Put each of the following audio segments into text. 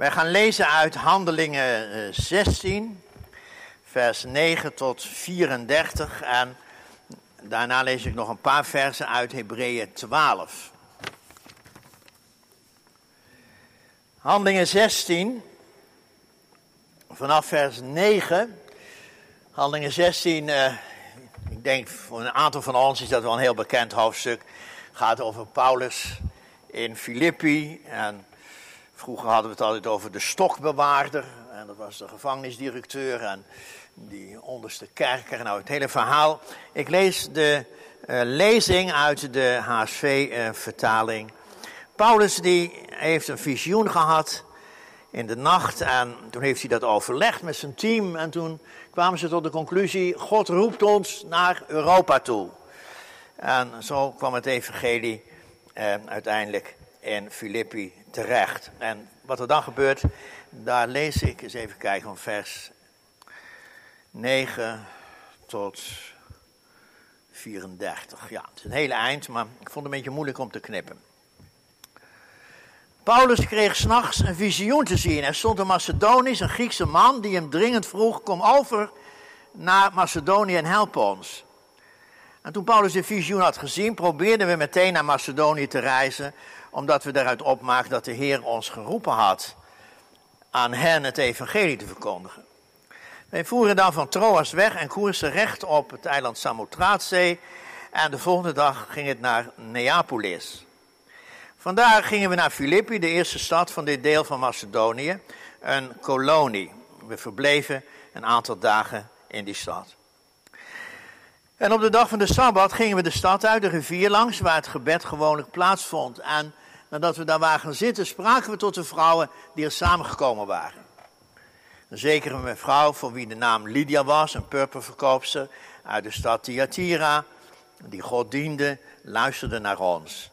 Wij gaan lezen uit Handelingen 16, vers 9 tot 34 en daarna lees ik nog een paar versen uit Hebreeën 12. Handelingen 16, vanaf vers 9. Handelingen 16, uh, ik denk voor een aantal van ons is dat wel een heel bekend hoofdstuk. Het gaat over Paulus in Filippi. En vroeger hadden we het altijd over de stokbewaarder. En dat was de gevangenisdirecteur en die onderste kerker. Nou, het hele verhaal. Ik lees de uh, lezing uit de HSV-vertaling. Uh, Paulus die heeft een visioen gehad in de nacht en toen heeft hij dat overlegd met zijn team en toen kwamen ze tot de conclusie, God roept ons naar Europa toe. En zo kwam het evangelie eh, uiteindelijk in Filippi terecht. En wat er dan gebeurt, daar lees ik eens even kijken van vers 9 tot 34. Ja, het is een hele eind, maar ik vond het een beetje moeilijk om te knippen. Paulus kreeg s'nachts een visioen te zien. Er stond een Macedonisch, een Griekse man, die hem dringend vroeg: Kom over naar Macedonië en help ons. En toen Paulus de visioen had gezien, probeerden we meteen naar Macedonië te reizen, omdat we daaruit opmaakten dat de Heer ons geroepen had aan hen het evangelie te verkondigen. Wij voeren dan van Troas weg en koersen recht op het eiland Samothraatzee. En de volgende dag ging het naar Neapolis. Vandaar gingen we naar Filippi, de eerste stad van dit deel van Macedonië, een kolonie. We verbleven een aantal dagen in die stad. En op de dag van de Sabbat gingen we de stad uit, de rivier langs, waar het gebed gewoonlijk plaatsvond. En nadat we daar waren gaan zitten, spraken we tot de vrouwen die er samengekomen waren. Een zekere mevrouw, voor wie de naam Lydia was, een purperverkoopster uit de stad Thyatira, die God diende, luisterde naar ons.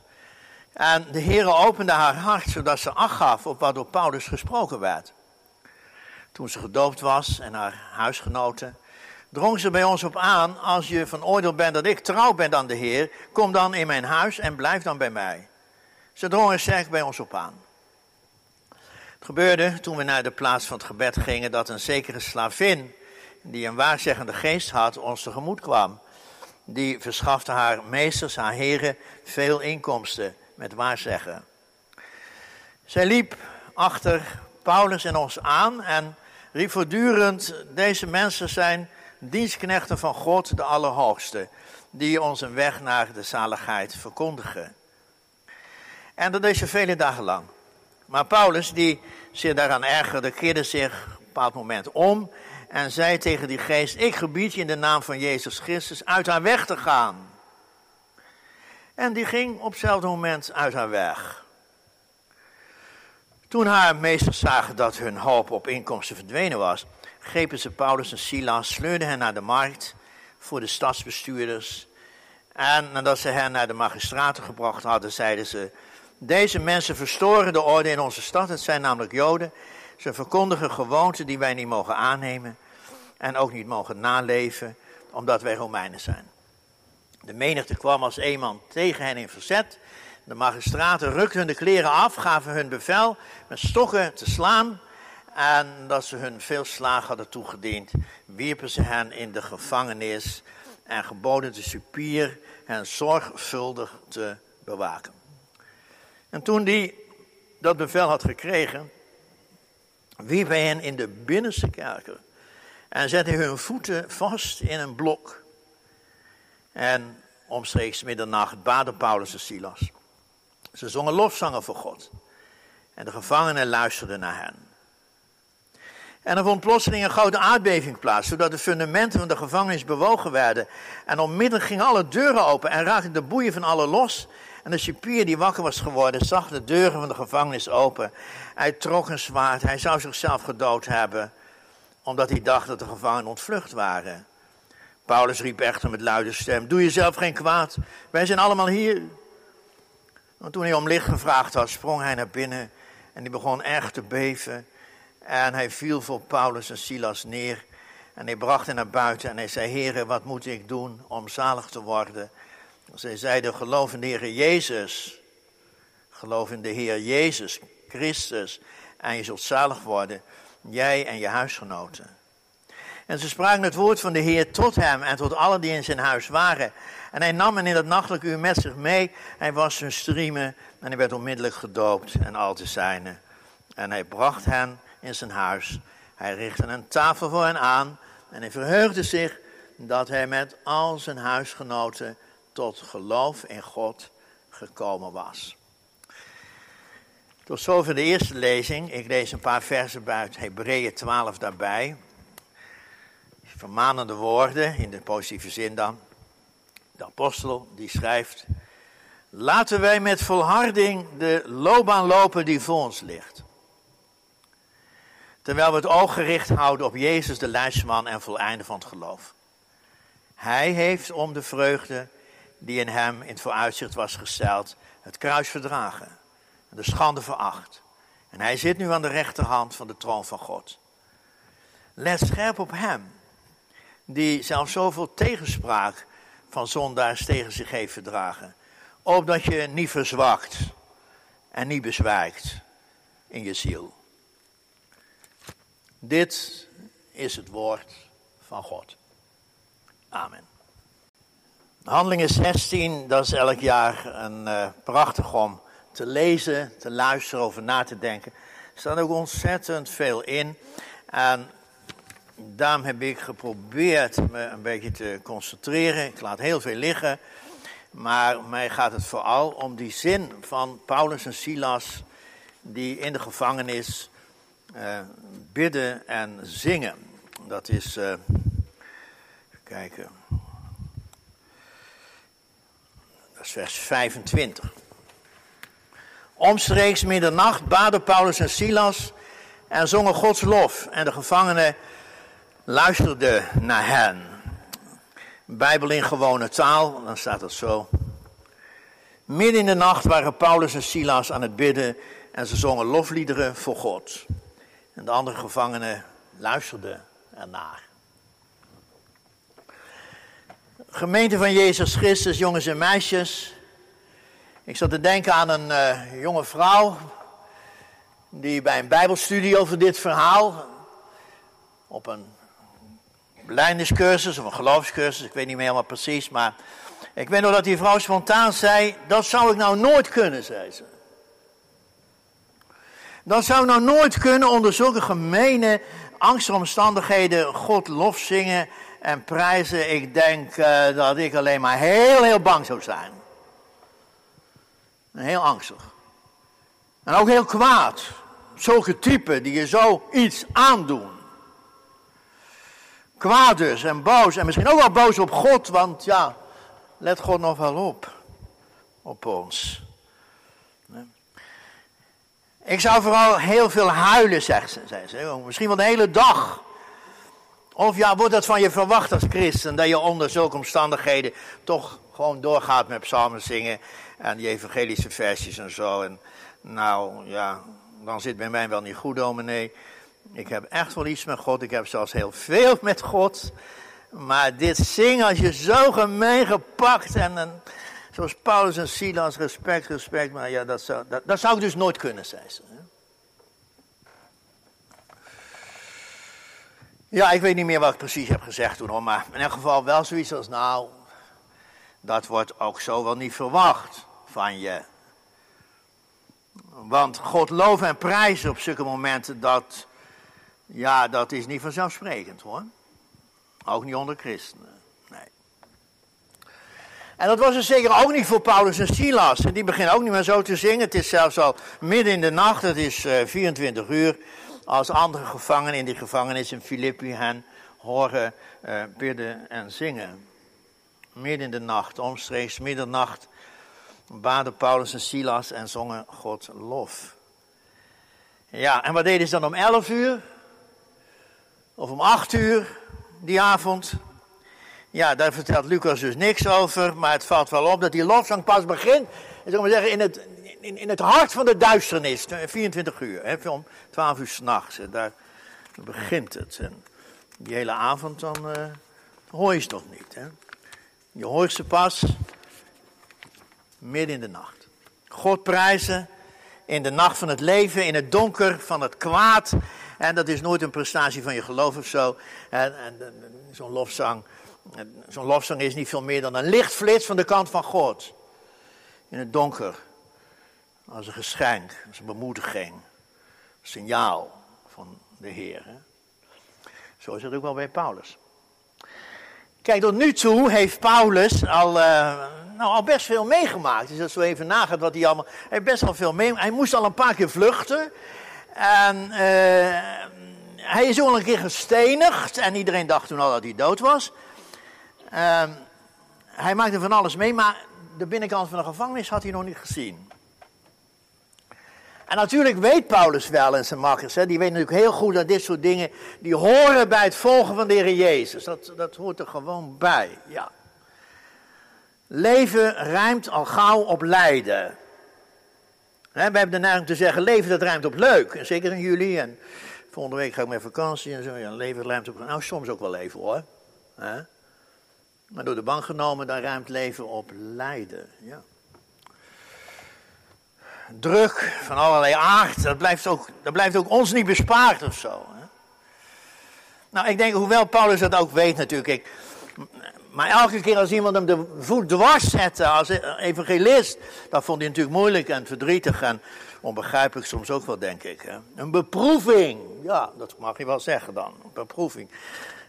En de Heer opende haar hart, zodat ze acht gaf op wat door Paulus gesproken werd. Toen ze gedoopt was en haar huisgenoten, drong ze bij ons op aan, als je van oordeel bent dat ik trouw ben aan de Heer, kom dan in mijn huis en blijf dan bij mij. Ze drong er sterk bij ons op aan. Het gebeurde toen we naar de plaats van het gebed gingen dat een zekere slavin, die een waarzeggende geest had, ons tegemoet kwam. Die verschafte haar meesters, haar heren, veel inkomsten met waarzeggen. Zij liep achter Paulus en ons aan en riep voortdurend: Deze mensen zijn dienstknechten van God, de Allerhoogste, die ons een weg naar de zaligheid verkondigen. En dat deed ze vele dagen lang. Maar Paulus, die zich daaraan ergerde, keerde zich op een bepaald moment om en zei tegen die geest: Ik gebied je in de naam van Jezus Christus uit haar weg te gaan. En die ging op hetzelfde moment uit haar weg. Toen haar meesters zagen dat hun hoop op inkomsten verdwenen was, grepen ze Paulus en Silas, sleurden hen naar de markt voor de stadsbestuurders. En nadat ze hen naar de magistraten gebracht hadden, zeiden ze: Deze mensen verstoren de orde in onze stad. Het zijn namelijk Joden. Ze verkondigen gewoonten die wij niet mogen aannemen en ook niet mogen naleven, omdat wij Romeinen zijn. De menigte kwam als een man tegen hen in verzet. De magistraten rukten hun de kleren af, gaven hun bevel met stokken te slaan. En dat ze hun veel slagen hadden toegediend, wierpen ze hen in de gevangenis en geboden de supier hen zorgvuldig te bewaken. En toen die dat bevel had gekregen, wierp hij hen in de binnenste kerker en zette hun voeten vast in een blok. En omstreeks middernacht baden Paulus en Silas. Ze zongen lofzangen voor God. En de gevangenen luisterden naar hen. En er vond plotseling een grote aardbeving plaats, zodat de fundamenten van de gevangenis bewogen werden. En onmiddellijk gingen alle deuren open en raakten de boeien van alle los. En de cipier die wakker was geworden, zag de deuren van de gevangenis open. Hij trok een zwaard, hij zou zichzelf gedood hebben, omdat hij dacht dat de gevangenen ontvlucht waren. Paulus riep echter met luide stem: Doe jezelf geen kwaad, wij zijn allemaal hier. En toen hij om licht gevraagd had, sprong hij naar binnen en hij begon erg te beven. En hij viel voor Paulus en Silas neer. En hij bracht hen naar buiten en hij zei: Heren, wat moet ik doen om zalig te worden? Zij zeiden: Geloof in de Heer Jezus. Geloof in de Heer Jezus Christus en je zult zalig worden, jij en je huisgenoten. En ze spraken het woord van de Heer tot hem en tot allen die in zijn huis waren. En hij nam hen in het nachtelijke uur met zich mee. Hij was hun striemen en hij werd onmiddellijk gedoopt en al te zijnen. En hij bracht hen in zijn huis. Hij richtte een tafel voor hen aan en hij verheugde zich dat hij met al zijn huisgenoten tot geloof in God gekomen was. Tot zover de eerste lezing. Ik lees een paar versen buiten Hebreeën 12 daarbij. Vermanende woorden, in de positieve zin dan. De apostel die schrijft, laten wij met volharding de loopbaan lopen die voor ons ligt. Terwijl we het oog gericht houden op Jezus, de leidsman en voleinde van het geloof. Hij heeft om de vreugde die in hem in het vooruitzicht was gesteld, het kruis verdragen en de schande veracht. En hij zit nu aan de rechterhand van de troon van God. Let scherp op hem, die zelfs zoveel tegenspraak van zondaars tegen zich heeft verdragen. Opdat je niet verzwakt en niet bezwijkt in je ziel. Dit is het woord van God. Amen. Handelingen 16, dat is elk jaar een uh, prachtig om te lezen, te luisteren, over na te denken. Er staat ook ontzettend veel in. En daarom heb ik geprobeerd me een beetje te concentreren. Ik laat heel veel liggen. Maar mij gaat het vooral om die zin van Paulus en Silas, die in de gevangenis uh, bidden en zingen. Dat is, uh, even kijken, dat is vers 25. Omstreeks middernacht baden Paulus en Silas en zongen Gods lof. En de gevangenen luisterden naar hen. Bijbel in gewone taal, dan staat het zo. Midden in de nacht waren Paulus en Silas aan het bidden en ze zongen lofliederen voor God. En de andere gevangenen luisterden ernaar. Gemeente van Jezus Christus, jongens en meisjes. Ik zat te denken aan een uh, jonge vrouw die bij een bijbelstudie over dit verhaal op een blijndiscursus of een geloofscursus, ik weet niet meer helemaal precies, maar ik weet nog dat die vrouw spontaan zei, dat zou ik nou nooit kunnen, zei ze. Dat zou nou nooit kunnen onder zulke gemene angstomstandigheden God lof zingen en prijzen. Ik denk uh, dat ik alleen maar heel, heel bang zou zijn. Heel angstig. En ook heel kwaad. Zulke typen die je zoiets aandoen. Kwaad dus en boos. En misschien ook wel boos op God, want ja, let God nog wel op. Op ons. Ik zou vooral heel veel huilen, zegt ze. Ze. Misschien wel de hele dag. Of ja, wordt dat van je verwacht als christen, dat je onder zulke omstandigheden toch gewoon doorgaat met psalmen zingen en die evangelische versjes en zo. En nou ja, dan zit bij mij wel niet goed, dominee. Ik heb echt wel iets met God, ik heb zelfs heel veel met God. Maar dit zingen als je zo gemeen gepakt en, en zoals Paulus en Silas, respect, respect. Maar ja, dat zou, dat, zou ik dus nooit kunnen, zei ze. Ja, ik weet niet meer wat ik precies heb gezegd toen maar in elk geval wel zoiets als, nou, dat wordt ook zo wel niet verwacht van je. Want God loven en prijzen op zulke momenten, dat, ja, dat is niet vanzelfsprekend hoor. Ook niet onder christenen. En dat was er zeker ook niet voor Paulus en Silas. En die beginnen ook niet meer zo te zingen. Het is zelfs al midden in de nacht, het is uh, eh, 24 uur. Als andere gevangenen in die gevangenis in Filippi hen horen uh, bidden en zingen. Midden in de nacht, omstreeks middernacht, baden Paulus en Silas en zongen God lof. Ja, en wat deden ze dan om 11 uur? Of om 8 uur die avond? Ja, daar vertelt Lucas dus niks over, maar het valt wel op dat die lofzang pas begint, zeg maar zeggen, in het, in, in het hart van de duisternis, 24 uur, hè, om 12 uur s'nachts, daar begint het. En die hele avond dan uh, hoor je ze nog niet. Hè. Je hoort ze pas midden in de nacht. God prijzen in de nacht van het leven, in het donker van het kwaad. En dat is nooit een prestatie van je geloof of zo. En, en, zo'n lofzang, zo'n lofzang is niet veel meer dan een lichtflits van de kant van God. In het donker. Als een geschenk, als een bemoediging. Een signaal van de Heer. Zo is het ook wel bij Paulus. Kijk, tot nu toe heeft Paulus al, uh, nou, al best veel meegemaakt. Dus als we even nagaat wat hij allemaal... Hij heeft best wel veel meegemaakt. Hij moest al een paar keer vluchten. En uh, hij is ook al een keer gestenigd. En iedereen dacht toen al dat hij dood was. Uh, hij maakte van alles mee, maar de binnenkant van de gevangenis had hij nog niet gezien. En natuurlijk weet Paulus wel en zijn makkers, hè, die weten natuurlijk heel goed dat dit soort dingen, die horen bij het volgen van de Heer Jezus. Dat, dat hoort er gewoon bij, ja. Leven ruimt al gauw op lijden. we hebben de neiging te zeggen, leven dat ruimt op leuk. En zeker in juli en volgende week ga ik met vakantie en zo. Ja, leven ruimt op, nou soms ook wel even hoor. Maar door de bank genomen, dan ruimt leven op lijden, ja druk van allerlei aard, dat blijft ook, dat blijft ook ons niet bespaard of zo. Hè? Nou, ik denk, hoewel Paulus dat ook weet natuurlijk, ik, maar elke keer als iemand hem de voet dwars zette als evangelist, dat vond hij natuurlijk moeilijk en verdrietig en onbegrijpelijk soms ook wel, denk ik. Hè? Een beproeving, ja, dat mag je wel zeggen dan, een beproeving.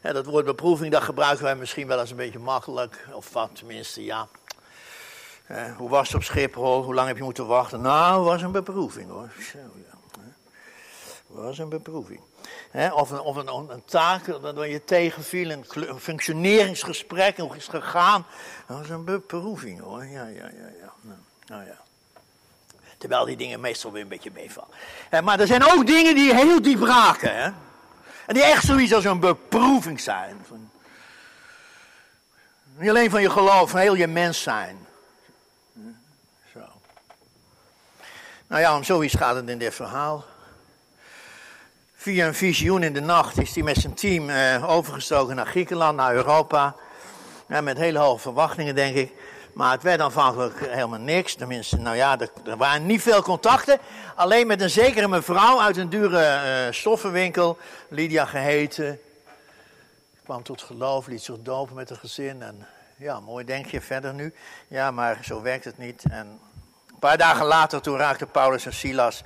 Dat woord beproeving, dat gebruiken wij misschien wel eens een beetje makkelijk, of wat tenminste, ja. Eh, hoe was het op Schiphol? Hoe lang heb je moeten wachten? Nou, was een beproeving hoor. Zo, ja. Was een beproeving. of een, of een, een taak dat je tegenviel, een, functioneringsgesprek, hoe is het gegaan? Dat was een beproeving hoor. Ja, ja, ja, ja. Nou, nou ja. Terwijl die dingen meestal weer een beetje meevallen. maar er zijn ook dingen die heel diep raken. Hè? En die echt zoiets als een beproeving zijn. Van, niet alleen van je geloof, van heel je mens zijn. Nou ja, om zoiets gaat het in dit verhaal. Via een visioen in de nacht is hij met zijn team uh, overgestoken naar Griekenland, naar Europa. Ja, met hele hoge verwachtingen, denk ik. Maar het werd aanvankelijk helemaal niks. Tenminste, nou ja, er, waren niet veel contacten. Alleen met een zekere mevrouw uit een dure uh, stoffenwinkel, Lydia geheten. Kwam tot geloof, liet zich dopen met een gezin. En ja, mooi denk je verder nu. Ja, maar zo werkt het niet. En een paar dagen later, toen raakten Paulus en Silas,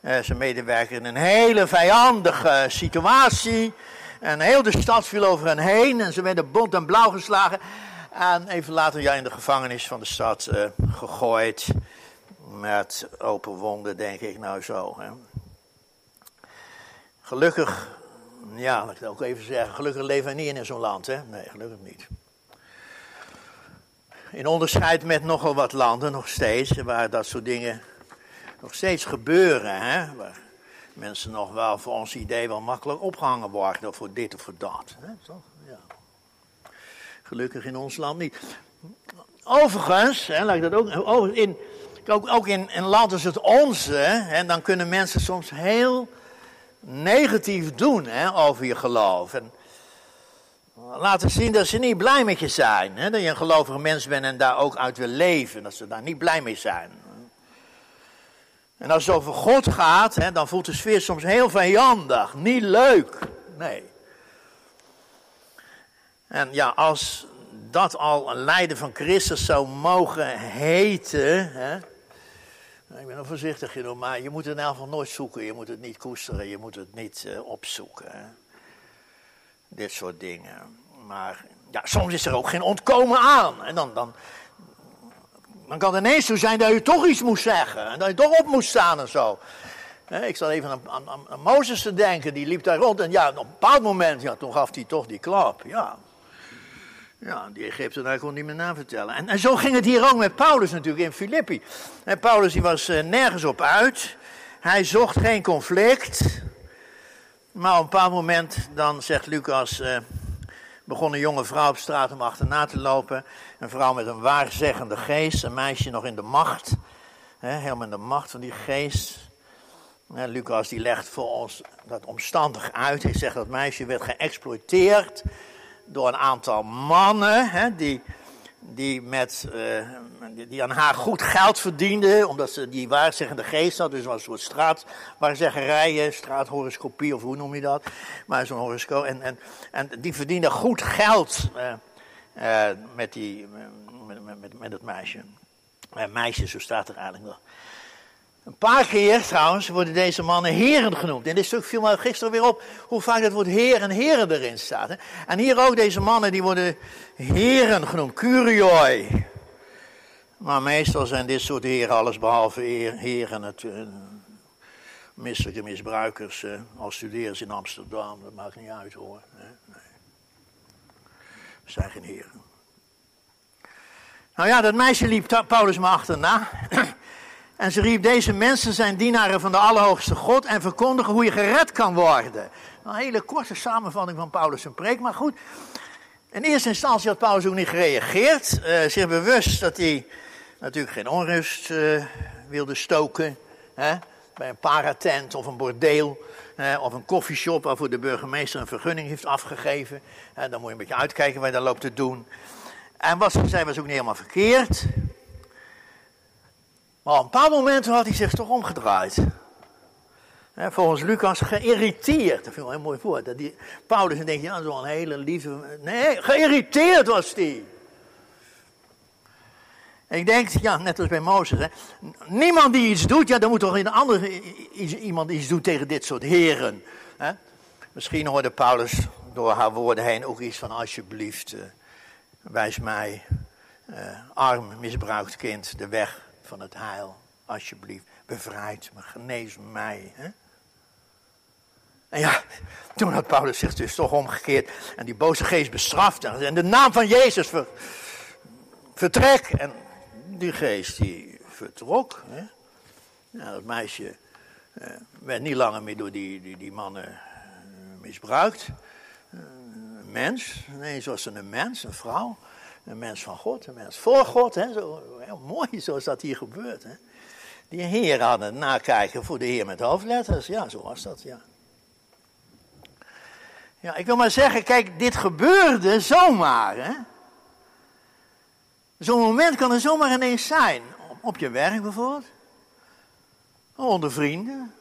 eh, zijn medewerker, in een hele vijandige situatie. En heel de stad viel over hen heen en ze werden bont en blauw geslagen. En even later ja, in de gevangenis van de stad eh, gegooid. Met open wonden, denk ik, nou zo. Hè. Gelukkig, ja, laat ik het ook even zeggen, gelukkig leven we niet in zo'n land, hè? Nee, gelukkig niet. In onderscheid met nogal wat landen nog steeds, waar dat soort dingen nog steeds gebeuren. Hè? Waar mensen nog wel voor ons idee wel makkelijk opgehangen worden, voor dit of voor dat. Hè? Toch? Gelukkig in ons land niet. Overigens, hè, laat ik dat ook, oh, in, ook, ook in, in land als het onze, hè, dan kunnen mensen soms heel negatief doen hè, over je geloof. En laten zien dat ze niet blij met je zijn. Hè? Dat je een gelovige mens bent en daar ook uit wil leven. Dat ze daar niet blij mee zijn. En als het over God gaat, hè, dan voelt de sfeer soms heel vijandig. Niet leuk. Nee. En ja, als dat al een lijden van Christus zou mogen heten. Hè, ik ben er voorzichtig in, maar je moet het in elk geval nooit zoeken. Je moet het niet koesteren, je moet het niet uh, opzoeken. Hè dit soort dingen. Maar ja, soms is er ook geen ontkomen aan. En dan, dan, dan kan het ineens zo zijn dat je toch iets moest zeggen. En dat je toch op moest staan en zo. Ik zat even aan, aan, aan, Mozes te denken, die liep daar rond. En ja, op een bepaald moment, ja, toen gaf hij toch die klap. Ja, ja die Egyptenaar kon niet meer navertellen. En, en zo ging het hier ook met Paulus natuurlijk in Filippi. En Paulus die was uh, nergens op uit. Hij zocht geen conflict. Maar op een bepaald moment, dan zegt Lucas, eh, begon een jonge vrouw op straat om achterna te lopen. Een vrouw met een waarzeggende geest, een meisje nog in de macht. Hè, helemaal in de macht van die geest. Lucas die legt voor ons dat omstandig uit. Hij zegt dat meisje werd geëxploiteerd door een aantal mannen. Hè, die die, met, uh, die aan haar goed geld verdiende, omdat ze die waarzeggende geest had. Dus was een soort straatwaarzeggerijen, straathoroscopie of hoe noem je dat. Maar zo'n horoscoop. En, en, en die verdiende goed geld uh, uh, met, die, met, met, met het meisje. meisje, zo staat er eigenlijk nog. Een paar keer trouwens worden deze mannen heren genoemd. En dit stuk viel me gisteren weer op hoe vaak het woord heer en heren erin staat. Hè? En hier ook deze mannen die worden heren genoemd, curioi. Maar meestal zijn dit soort heren alles behalve heren natuurlijk. Misselijke misbruikers, eh, als studeren ze in Amsterdam, dat maakt niet uit hoor. Nee, nee. zijn geen heren. Nou ja, dat meisje liep Paulus maar achterna. En ze riep, deze mensen zijn dienaren van de Allerhoogste God en verkondigen hoe je gered kan worden. Een hele korte samenvatting van Paulus' een preek, maar goed. In eerste instantie had Paulus ook niet gereageerd. Uh, zich bewust dat hij natuurlijk geen onrust uh, wilde stoken. Hè, bij een paratent of een bordeel. of een koffieshop waarvoor de burgemeester een vergunning heeft afgegeven. dan moet je een beetje uitkijken waar je dat loopt te doen. En wat ze zei was ook niet helemaal verkeerd. Maar op een paar momenten had hij zich toch omgedraaid. volgens Lucas geïrriteerd. Dat vind ik wel een mooi woord. Dat die, Paulus en denkt, ja, zo'n hele lieve. Nee, geïrriteerd was hij. Ik denk, ja, net als bij Mozes. Hè, niemand die iets doet, ja, dan moet toch een andere iemand iets doen tegen dit soort heren. Hè. Misschien hoorde Paulus door haar woorden heen ook iets van: alsjeblieft, uh, wijs mij, uh, arm, misbruikt kind, de weg van het heil. Alsjeblieft, bevrijd me, genees mij. Hè? En ja, toen had Paulus zich dus toch omgekeerd en die boze geest bestraft. En de naam van Jezus ver, vertrek. En die geest die vertrok. Hè? Nou, dat meisje eh, werd niet langer meer door die, die, die mannen eh, misbruikt. Uh, een mens, nee, zoals een mens, een vrouw. Een mens van God, een mens voor God. Hè? Zo, heel mooi zoals dat hier gebeurt. Hè? Die Heer hadden nakijken voor de Heer met hoofdletters. Ja, zo was dat, ja. Ja, ik wil maar zeggen, kijk, dit gebeurde zomaar. Zo'n moment kan er zomaar ineens zijn. Op je werk bijvoorbeeld. Onder vrienden.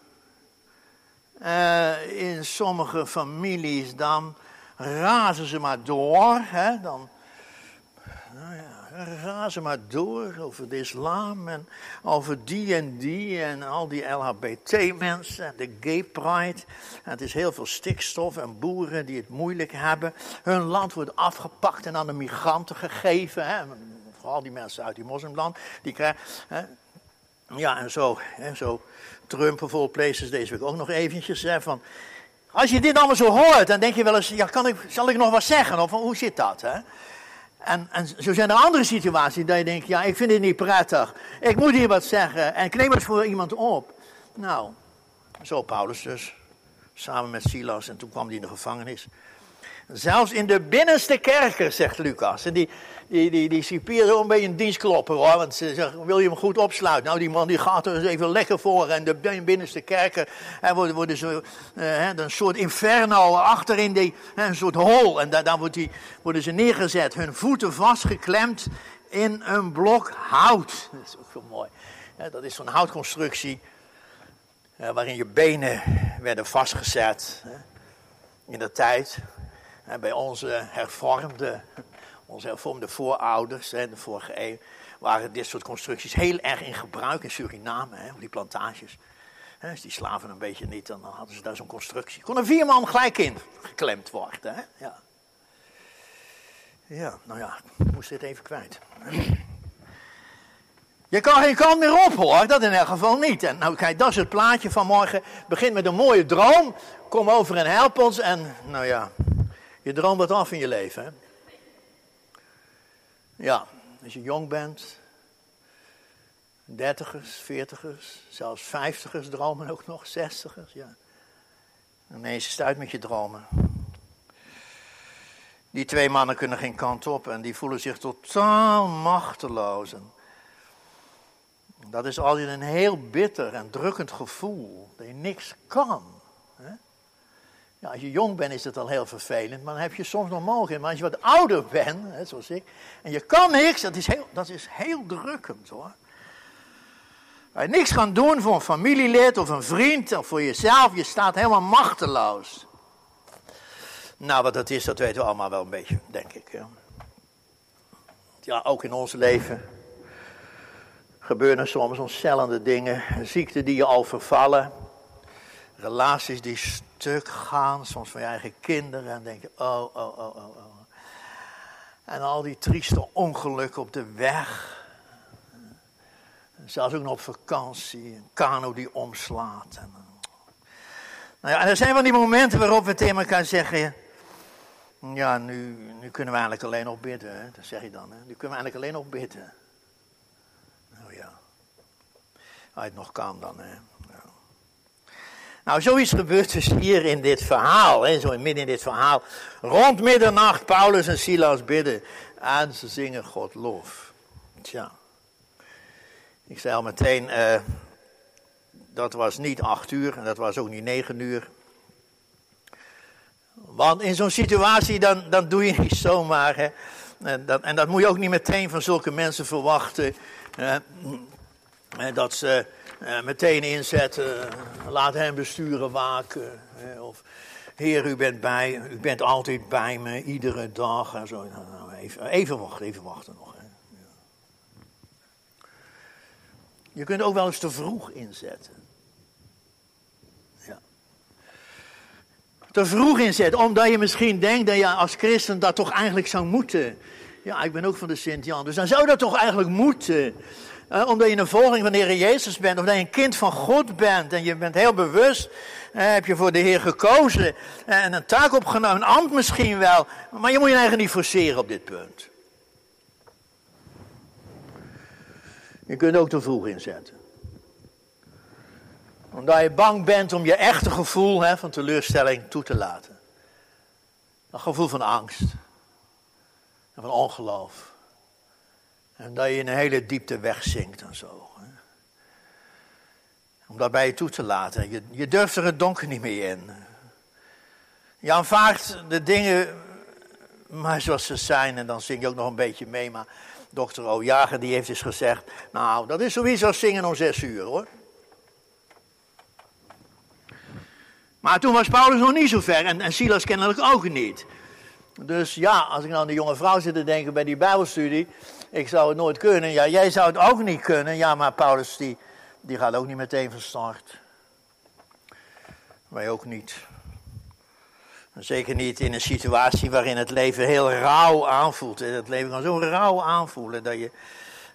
Uh, in sommige families dan razen ze maar door. Hè? Dan nou ja, razen maar door over de islam en over die en die en al die LHBT-mensen en de gay pride. En het is heel veel stikstof en boeren die het moeilijk hebben. Hun land wordt afgepakt en aan de migranten gegeven. Hè. Vooral die mensen uit die moslimland, die krijgen... Hè. Ja, en zo, hè, zo Trump places deze week ook nog eventjes. Hè, van, als je dit allemaal zo hoort, dan denk je wel eens, ja, kan ik, zal ik nog wat zeggen? Of hoe zit dat? Hè? En, en zo zijn er andere situaties dat je denkt, ja, ik vind het niet prettig. Ik moet hier wat zeggen en ik neem het voor iemand op. Nou, zo Paulus dus, samen met Silas en toen kwam hij in de gevangenis. Zelfs in de binnenste kerken, zegt Lucas. En die, die, die, die cipier zo een beetje een dienstklopper hoor. Want ze zeggen, wil je hem goed opsluiten? Nou, die man die gaat er eens even lekker voor. En de binnenste kerken hè, worden, worden zo, uh, een soort inferno achterin, die, een soort hol. En daar, wordt die, worden ze neergezet. Hun voeten vastgeklemd in een blok hout. Dat is ook zo mooi. dat is zo'n houtconstructie. Uh, waarin je benen werden vastgezet. Hè, in de tijd. Bij onze hervormde onze hervormde voorouders, hè, de vorige eeuw, waren dit soort constructies heel erg in gebruik in Suriname, hè, die plantages. Hè, als die slaven een beetje niet, dan hadden ze daar zo'n constructie. Kon er vier man gelijk in geklemd worden. Hè? Ja. ja, nou ja, ik moest dit even kwijt. Je kan geen kant meer op hoor, dat in elk geval niet. En nou kijk, dat is het plaatje van morgen. Begin met een mooie droom. Kom over en help ons. En nou ja, je droomt wat af in je leven. Hè? Ja, als je jong bent, dertigers, veertigers, zelfs vijftigers dromen ook nog, zestigers, ja. Ineens is het uit met je dromen. Die twee mannen kunnen geen kant op en die voelen zich totaal machteloos. dat is altijd een heel bitter en drukkend gevoel, dat je niks kan. Als je jong bent is het al heel vervelend, maar dan heb je soms nog mogelijk. Maar als je wat ouder bent, hè, zoals ik, en je kan niks, dat is heel, dat is heel drukkend hoor. Als je niks kan doen voor een familielid of een vriend of voor jezelf, je staat helemaal machteloos. Nou, wat dat is, dat weten we allemaal wel een beetje, denk ik. Ja, ja ook in ons leven gebeuren soms ontstellende dingen. Ziekten die je al vervallen. Relaties die stuk gaan, soms van je eigen kinderen. En denk je, oh, oh, oh, oh, oh. En al die trieste ongelukken op de weg. Zelfs ook nog op vakantie, een kano die omslaat. En, nou ja, er zijn van die momenten waarop we tegen elkaar zeggen... Ja, nu, nu kunnen we eigenlijk alleen nog bidden. Hè? Dat zeg je dan. Hè? Nu kunnen we eigenlijk alleen nog bidden. Nou ja. Als het nog kan dan. Hè? Nou, zoiets gebeurt dus hier in dit verhaal, hè, zo midden in dit verhaal. Rond middernacht, Paulus en Silas bidden en ze zingen God lof. Tja, ik zei al meteen, uh, dat was niet acht uur en dat was ook niet negen uur. Want in zo'n situatie, dan, dan doe je niet zomaar. Hè. En, dat, en dat moet je ook niet meteen van zulke mensen verwachten. dat ze uh, meteen inzetten, laat hem besturen waken. of, Heer, u bent bij, u bent altijd bij me, iedere dag. En zo. Nou, nou, even, even wachten, even wachten nog. Hè. Ja. Je kunt ook wel eens te vroeg inzetten. Te vroeg inzetten, omdat je misschien denkt dat je als christen dat toch eigenlijk zou moeten. Ja, ik ben ook van de Sint-Jan, dus dan zou dat toch eigenlijk moeten omdat je een volging van de Heer Jezus bent, of dat je een kind van God bent en je bent heel bewust, heb je voor de Heer gekozen en een taak opgenomen, een ambt misschien wel, maar je moet je eigen niet forceren op dit punt. Je kunt ook te vroeg inzetten. Omdat je bang bent om je echte gevoel hè, van teleurstelling toe te laten. Een gevoel van angst en van ongeloof. En dat je in een hele diepte wegzinkt en zo. Om dat bij je toe te laten. Je, je durft er het donker niet meer in. Je aanvaardt de dingen maar zoals ze zijn. En dan zing je ook nog een beetje mee. Maar dokter Ojager die heeft eens gezegd. Nou, dat is als zingen om zes uur hoor. Maar toen was Paulus nog niet zo ver. En, en Silas kennelijk ook niet. Dus ja, als ik nou aan de jonge vrouw zit te denken bij die Bijbelstudie ik zou het nooit kunnen. Ja, jij zou het ook niet kunnen. Ja, maar Paulus die, die gaat ook niet meteen van start. Wij ook niet. Zeker niet in een situatie waarin het leven heel rauw aanvoelt. Het leven kan zo rauw aanvoelen dat je,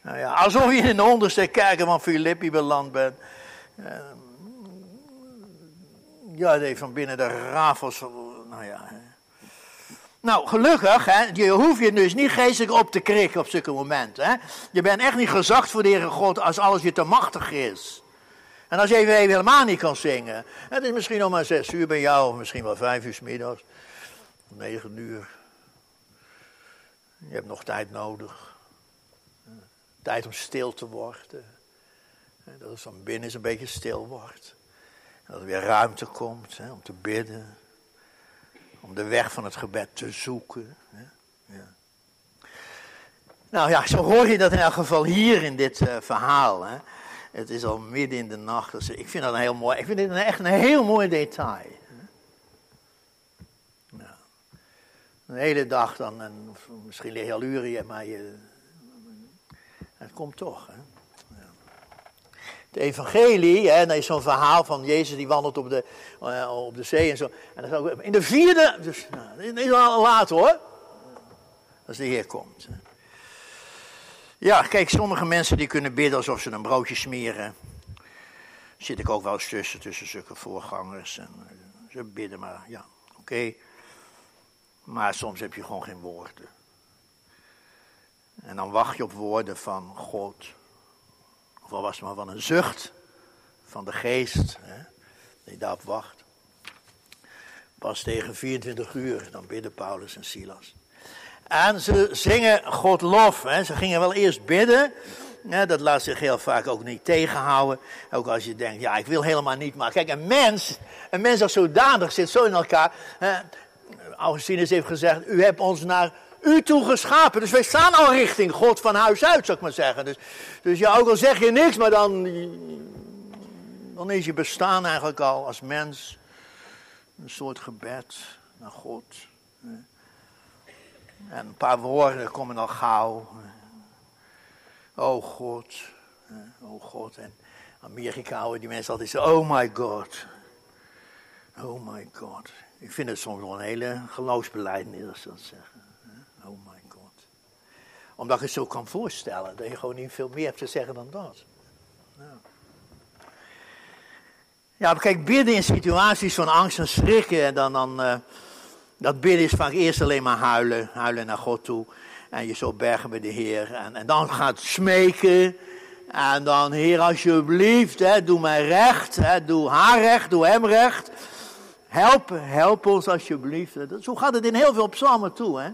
nou ja, alsof je in de onderste kerken van Filippi beland bent. Ehm, ja, heeft van binnen de rafels, nou ja, nou, gelukkig, hè, je hoeft je dus niet geestelijk op te krikken op zulke momenten. Hè. Je bent echt niet gezacht voor de God als alles je te machtig is. En als je even, helemaal niet kan zingen. Het is misschien nog maar zes uur bij jou, of misschien wel vijf uur s middags. Negen uur. Je hebt nog tijd nodig. Tijd om stil te worden. Dat het van binnen eens een beetje stil wordt. Dat er weer ruimte komt hè, om te bidden om de weg van het gebed te zoeken. Ja. Nou ja, zo hoor je dat in elk geval hier in dit uh, verhaal. Hè. Het is al midden in de nacht. Dus ik vind dat een heel mooi. Ik vind dit een, echt een heel mooi detail. Een hele dag dan, en misschien lig je al uren, maar je, het komt toch. Hè de evangelie, hè, dat is zo'n verhaal van Jezus die wandelt op de, uh, op de zee en zo. En is ook in de vierde, dus nou, is al laat hoor, als de Heer komt. Ja, kijk, sommige mensen die kunnen bidden alsof ze een broodje smeren. Zit ik ook wel eens tussen, tussen zulke voorgangers. En, uh, ze bidden maar, ja, oké. Maar soms heb je gewoon geen woorden. En dan wacht je op woorden van God of al was het maar van een zucht van de geest, hè, die daarop wacht. Pas tegen 24 uur, dan bidden Paulus en Silas. En ze zingen God lof. Hè. Ze gingen wel eerst bidden. dat laat zich heel vaak ook niet tegenhouden. Ook als je denkt, ja, ik wil helemaal niet. Maar kijk, een mens, een mens als zodanig zit zo in elkaar. Augustinus heeft gezegd, u hebt ons naar u toe geschapen. Dus wij staan al richting God van huis uit, zou ik maar zeggen. Dus, dus ja, ook al zeg je niks, maar dan, dan is je bestaan eigenlijk al als mens een soort gebed naar God. En een paar woorden komen al gauw. Oh God, oh God. En Amerika houden die mensen altijd zo, oh my God. Oh my God. Ik vind het soms wel een hele geloofsbeleid, als dat zeggen. Omdat ik het zo kan voorstellen, dat je gewoon niet veel meer hebt te zeggen dan dat. Ja, kijk, bidden in situaties van angst en schrikken, dan, dan, uh, dat bidden is vaak eerst alleen maar huilen, huilen naar God toe. En je zo bergen bij de Heer. En, en dan gaat smeken. En dan, Heer, alsjeblieft, hè, doe mij recht. Hè, doe haar recht, doe hem recht. Help, help ons alsjeblieft. Zo gaat het in heel veel psalmen toe. Hè.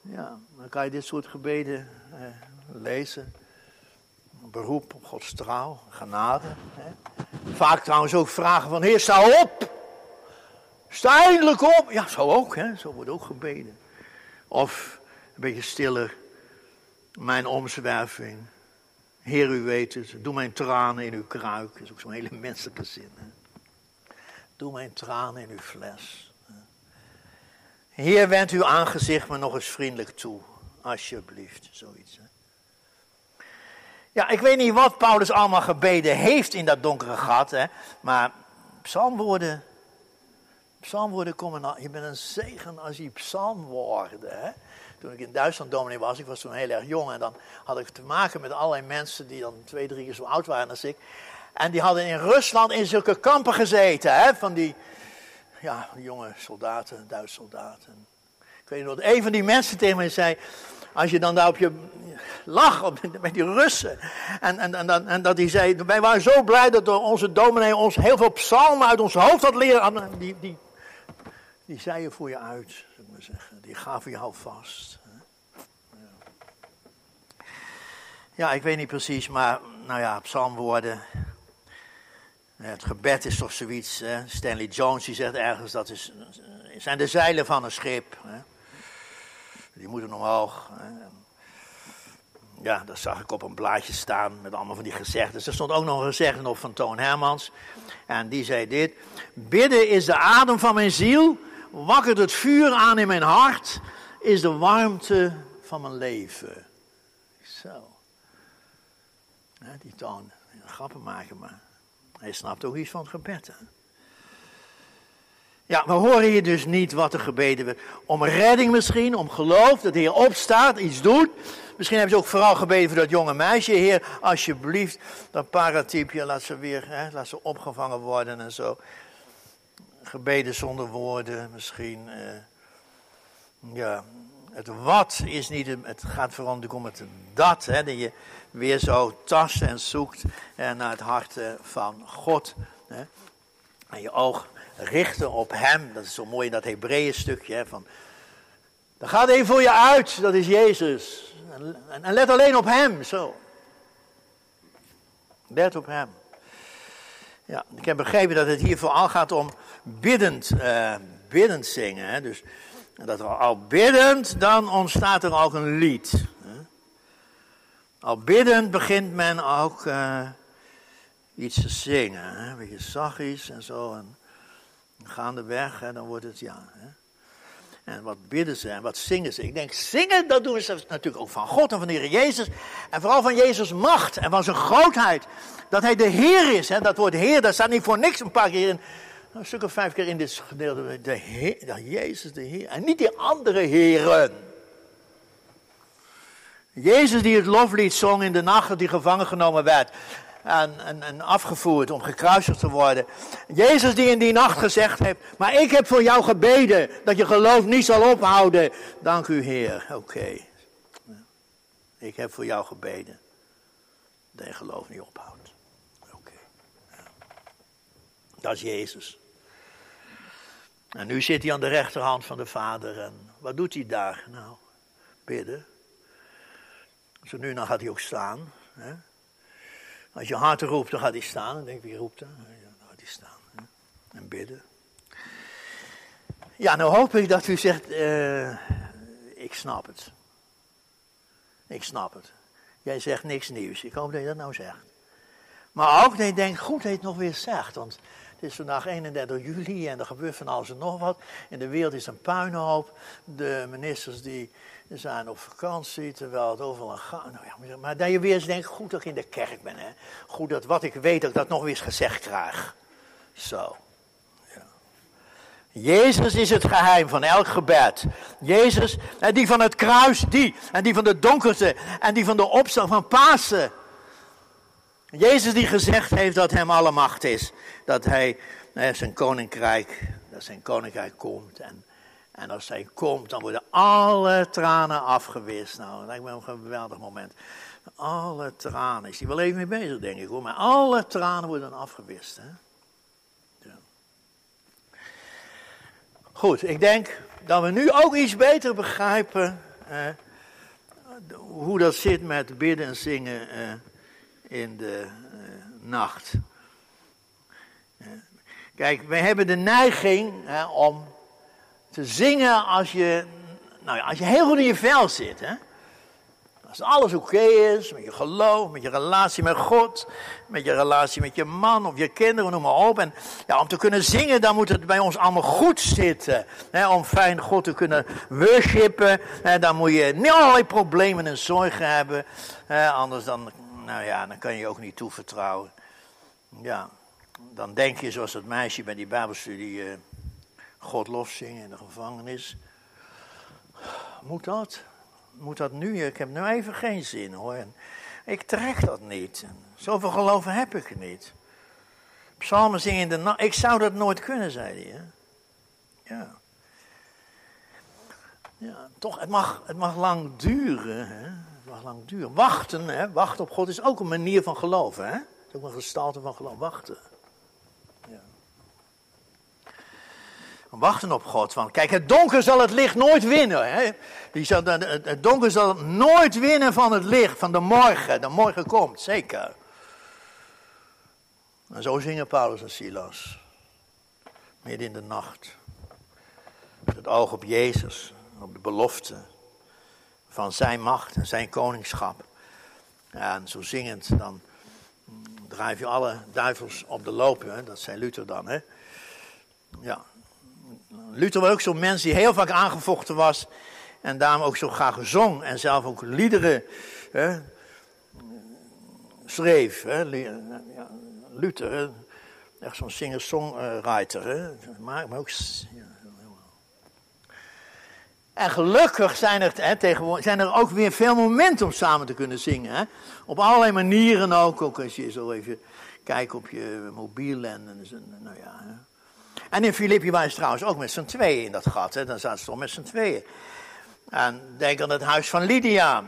Ja, dan kan je dit soort gebeden eh, lezen. Beroep op Gods trouw, genade. Hè. Vaak trouwens ook vragen van, Heer, sta op. Sta eindelijk op. Ja, zo ook, hè. Zo wordt ook gebeden. Of een beetje stiller. Mijn omzwerving. Heer, u weet het. Doe mijn tranen in uw kruik. Dat is ook zo'n hele menselijke zin. Hè? Doe mijn tranen in uw fles. Heer, wend uw aangezicht me nog eens vriendelijk toe. Alsjeblieft, zoiets. Hè? Ja, ik weet niet wat Paulus allemaal gebeden heeft in dat donkere gat. Hè? Maar psalmwoorden, psalmwoorden komen... Je bent een zegen als je psalmwoorden... Hè? toen ik in Duitsland dominee was, ik was toen heel erg jong en dan had ik te maken met allerlei mensen die dan twee, drie keer zo oud waren als ik. En die hadden in Rusland in zulke kampen gezeten, hè, van die, ja, jonge soldaten, Duitse soldaten. Ik weet nog dat een van die mensen tegen mij zei, als je dan daar op je lag met die Russen. En, en, en, en dat hij zei, wij waren zo blij dat onze dominee ons heel veel psalmen uit ons hoofd had leren. Die, die, die zei je voor je uit, zou ik maar zeggen. Die gaven jou vast. Ja, ik weet niet precies, maar nou ja, psalmwoorden. Het gebed is toch zoiets. Hè? Stanley Jones die zegt ergens dat is, zijn de zeilen van een schip. Hè? Die moeten omhoog. Ja, dat zag ik op een blaadje staan met allemaal van die gezegden. Er stond ook nog een gezegde op van Toon Hermans. En die zei dit. Bidden is de adem van mijn ziel wakkert het vuur aan in mijn hart, is de warmte van mijn leven. Zo. Die toon, grappen maken, maar hij snapt ook iets van het gebed. Hè? Ja, we horen hier dus niet wat er gebeden werd. Om redding misschien, om geloof, dat de Heer opstaat, iets doet. Misschien hebben ze ook vooral gebeden voor dat jonge meisje. Heer, alsjeblieft, dat paratypje, laat ze weer, hè, laat ze opgevangen worden en zo gebeden zonder woorden misschien. Uh, ja, het wat is niet, het gaat vooral om het dat, hè, dat je weer zo tast en zoekt naar het hart uh, van God. Hè. En je oog richten op Hem, dat is zo mooi in dat Hebreeën stukje, hè, van, dan gaat even voor je uit, dat is Jezus. En, en, let alleen op Hem, zo. Let op Hem. Ja, ik heb begrepen dat het hier vooral gaat om biddend, uh, biddend zingen. Hè? Dus dat al biddend, dan ontstaat er ook een lied. Hè? Al biddend begint men ook uh, iets te zingen. Hè? Een beetje zachtjes en zo. En gaandeweg, en dan wordt het ja. Hè? En wat bidden ze en wat zingen ze? Ik denk, zingen, dat doen ze natuurlijk ook van God en van de Heer Jezus. En vooral van Jezus' macht en van zijn grootheid. Dat hij de Heer is. Hè? Dat woord Heer, dat staat niet voor niks een paar keer in. Een stuk of vijf keer in dit gedeelte. De Heer, dat Jezus de Heer. En niet die andere Heren. Jezus die het loflied zong in de nacht hij gevangen genomen werd en, en, en afgevoerd om gekruisigd te worden. Jezus die in die nacht gezegd heeft, maar ik heb voor jou gebeden dat je geloof niet zal ophouden. Dank u Heer, oké. Ik heb voor jou gebeden dat je geloof niet ophoudt. Oké. Dat is Jezus. En nu zit hij aan de rechterhand van de Vader en wat doet hij daar? Nou, bidden. Zo nu dan gaat hij ook staan Hè? Als je hard roept, dan gaat hij staan. Dan denk wie roept dan? Dan gaat hij staan. En bidden. Ja, nou hoop ik dat u zegt, uh, ik snap het. Ik snap het. Jij zegt niks nieuws. Ik hoop dat je dat nou zegt. Maar ook dat je denkt, goed dat je het nog weer zegt. Want het is vandaag 31 juli en er gebeurt van alles en nog wat. In de wereld is een puinhoop. De ministers die zijn op vakantie, terwijl het overal gaat. Nou ja, maar dat je weer eens denkt, goed dat ik in de kerk ben. Hè? Goed dat wat ik weet, dat ik dat nog eens gezegd krijg. Zo. Ja. Jezus is het geheim van elk gebed. Jezus, en die van het kruis, die. En die van de donkerte. En die van de opstand van Pasen. Jezus die gezegd heeft dat hem alle macht is. Dat hij zijn koninkrijk, dat zijn koninkrijk komt. En, en als hij komt, dan worden alle tranen afgewist. Nou, dat lijkt me een geweldig moment. Alle tranen. Is hij wel even mee bezig, denk ik hoor. Maar alle tranen worden afgewist. Hè? Ja. Goed, ik denk dat we nu ook iets beter begrijpen. hoe dat zit met bidden en zingen. Eh, in de uh, nacht. Kijk, wij hebben de neiging om te zingen als je, nou ja, als je heel goed in je vel zit. Hè? Als alles oké is, met je geloof, met je relatie met God, met je relatie met je man of je kinderen, noem maar op. En ja, om te kunnen zingen, dan moet het bij ons allemaal goed zitten. Hè, om fijn God te kunnen worshipen, hè, dan moet je niet allerlei problemen en zorgen hebben. Anders dan nou ja, dan kan je ook niet toevertrouwen. Ja, dan denk je zoals dat meisje bij die Bijbelstudie uh, God lof zingen in de gevangenis. Moet dat? Moet dat nu? Ik heb nu even geen zin hoor. Ik trek dat niet. Zoveel geloven heb ik niet. Psalmen zingen in de nacht. Ik zou dat nooit kunnen, zei hij. Hè? Ja. Ja, toch, het mag, het mag lang duren. Hè? mag lang duren. Wachten, hè, wachten op God is ook een manier van geloven. Hè? Het is ook een gestalte van geloof. Wachten. Wachten op God. Want kijk, het donker zal het licht nooit winnen. Hè? Die zal, het donker zal nooit winnen van het licht, van de morgen. De morgen komt, zeker. En zo zingen Paulus en Silas. Midden in de nacht. Met het oog op Jezus, op de belofte van zijn macht en zijn koningschap. en zo zingend, dan drijf je alle duivels op de loop. Hè? Dat zei Luther dan. Hè? Ja. Luther was ook zo'n mens die heel vaak aangevochten was. En daarom ook zo graag zong. En zelf ook liederen hè, schreef. Hè? Luther, echt zo'n singer-songwriter. Maar, maar ook en gelukkig zijn er, hè, tegenwoordig, zijn er ook weer veel momenten om samen te kunnen zingen. Hè? Op allerlei manieren ook. Ook als je zo even kijkt op je mobiel en, en nou ja. En in Filippi waren ze trouwens ook met z'n tweeën in dat gat. Hè? Dan zaten ze toch met z'n tweeën. En denk aan het huis van Lydia.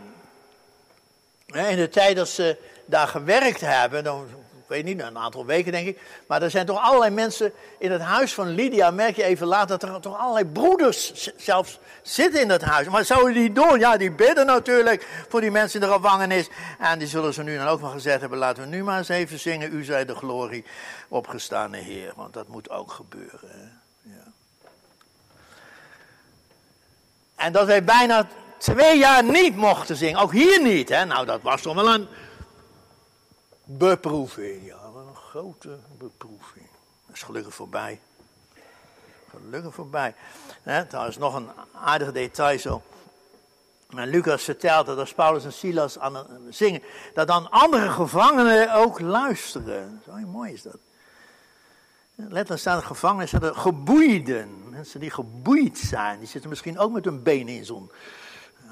In de tijd dat ze daar gewerkt hebben, dan weet niet, een aantal weken denk ik. Maar er zijn toch allerlei mensen in het huis van Lydia. Merk je even later dat er toch allerlei broeders zelfs zitten in dat huis. Maar zouden die doen? Ja, die bidden natuurlijk voor die mensen in de gevangenis. En die zullen ze nu dan ook wel gezegd hebben. Laten we nu maar eens even zingen. U zij de glorie opgestane Heer. Want dat moet ook gebeuren. Ja. En dat wij bijna twee jaar niet mochten zingen. Ook hier niet. Hè? Nou, dat was toch wel een Beproeving, ja, een grote beproeving. Dat is gelukkig voorbij. Gelukkig voorbij. He, is nog een aardig detail zo. Maar Lucas vertelt dat als Paulus en Silas aan het zingen, dat dan andere gevangenen ook luisteren. Zo mooi is dat. Letterlijk staat er gevangenen, staat er geboeiden. Mensen die geboeid zijn, die zitten misschien ook met hun benen in zo'n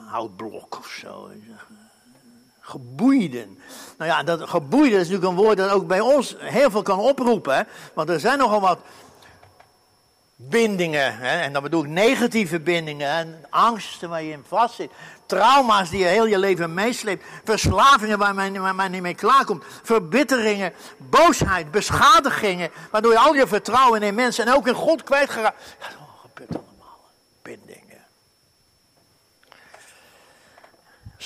houtblok of zo geboeiden. Nou ja, dat geboeiden is natuurlijk een woord dat ook bij ons heel veel kan oproepen. Want er zijn nogal wat bindingen. Hè? En dan bedoel ik negatieve bindingen. En angsten waar je in vast zit. Trauma's die je heel je leven meesleept. Verslavingen waar men, waar niet mee klaarkomt. Verbitteringen, boosheid, beschadigingen. Waardoor je al je vertrouwen in mensen en ook in God kwijtgeraakt gebeurt allemaal. Bindingen.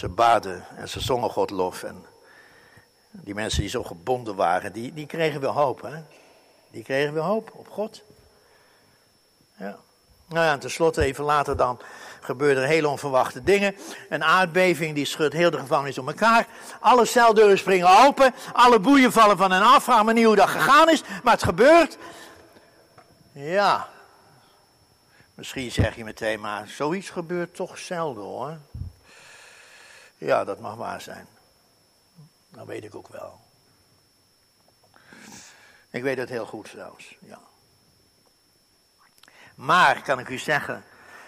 Ze baden en ze zongen God lof. En Die mensen die zo gebonden waren, die, die kregen weer hoop. Hè? Die kregen weer hoop op God. Ja. Nou ja, en tenslotte even later dan gebeurden er hele onverwachte dingen. Een aardbeving die schudt heel de gevangenis om elkaar. Alle celdeuren springen open. Alle boeien vallen van hen af. Vraag me niet hoe dat gegaan is, maar het gebeurt. Ja. Misschien zeg je meteen, maar zoiets gebeurt toch zelden hoor. Ja, dat mag waar zijn. Dat weet ik ook wel. Ik weet het heel goed zelfs, ja. Maar, kan ik u zeggen,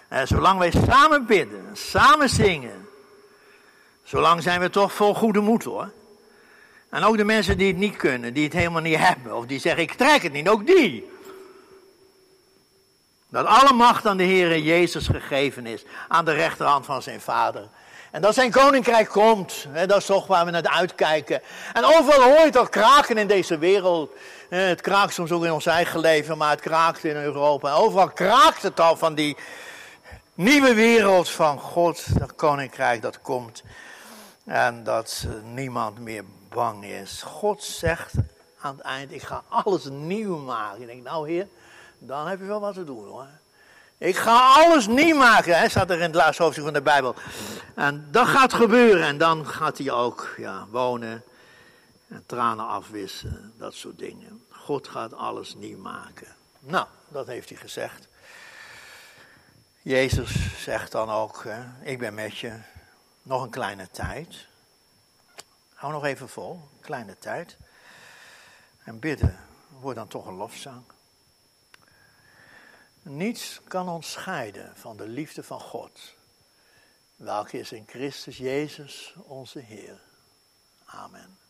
eh, zolang wij samen bidden, samen zingen, zolang zijn we toch vol goede moed hoor. En ook de mensen die het niet kunnen, die het helemaal niet hebben, of die zeggen ik trek het niet, ook die. Dat alle macht aan de Heer Jezus gegeven is, aan de rechterhand van zijn Vader. En dat zijn koninkrijk komt, hè, dat is toch waar we naar uitkijken. En overal hoor je kraken in deze wereld. Het kraakt soms ook in ons eigen leven, maar het kraakt in Europa. Overal kraakt het al van die nieuwe wereld van God, dat koninkrijk dat komt. En dat niemand meer bang is. God zegt aan het eind, ik ga alles nieuw maken. Ik denk, nou heer, dan heb je wel wat te doen hoor. Ik ga alles nieuw maken, hè, staat er in het laatste hoofdstuk van de Bijbel. En dat gaat gebeuren en dan gaat hij ook ja, wonen en tranen afwissen, dat soort dingen. God gaat alles nieuw maken. Nou, dat heeft hij gezegd. Jezus zegt dan ook, ik ben met je nog een kleine tijd. Hou nog even vol, kleine tijd. En bidden wordt dan toch een lofzang. Niets kan ons scheiden van de liefde van God, welke is in Christus Jezus onze Heer. Amen.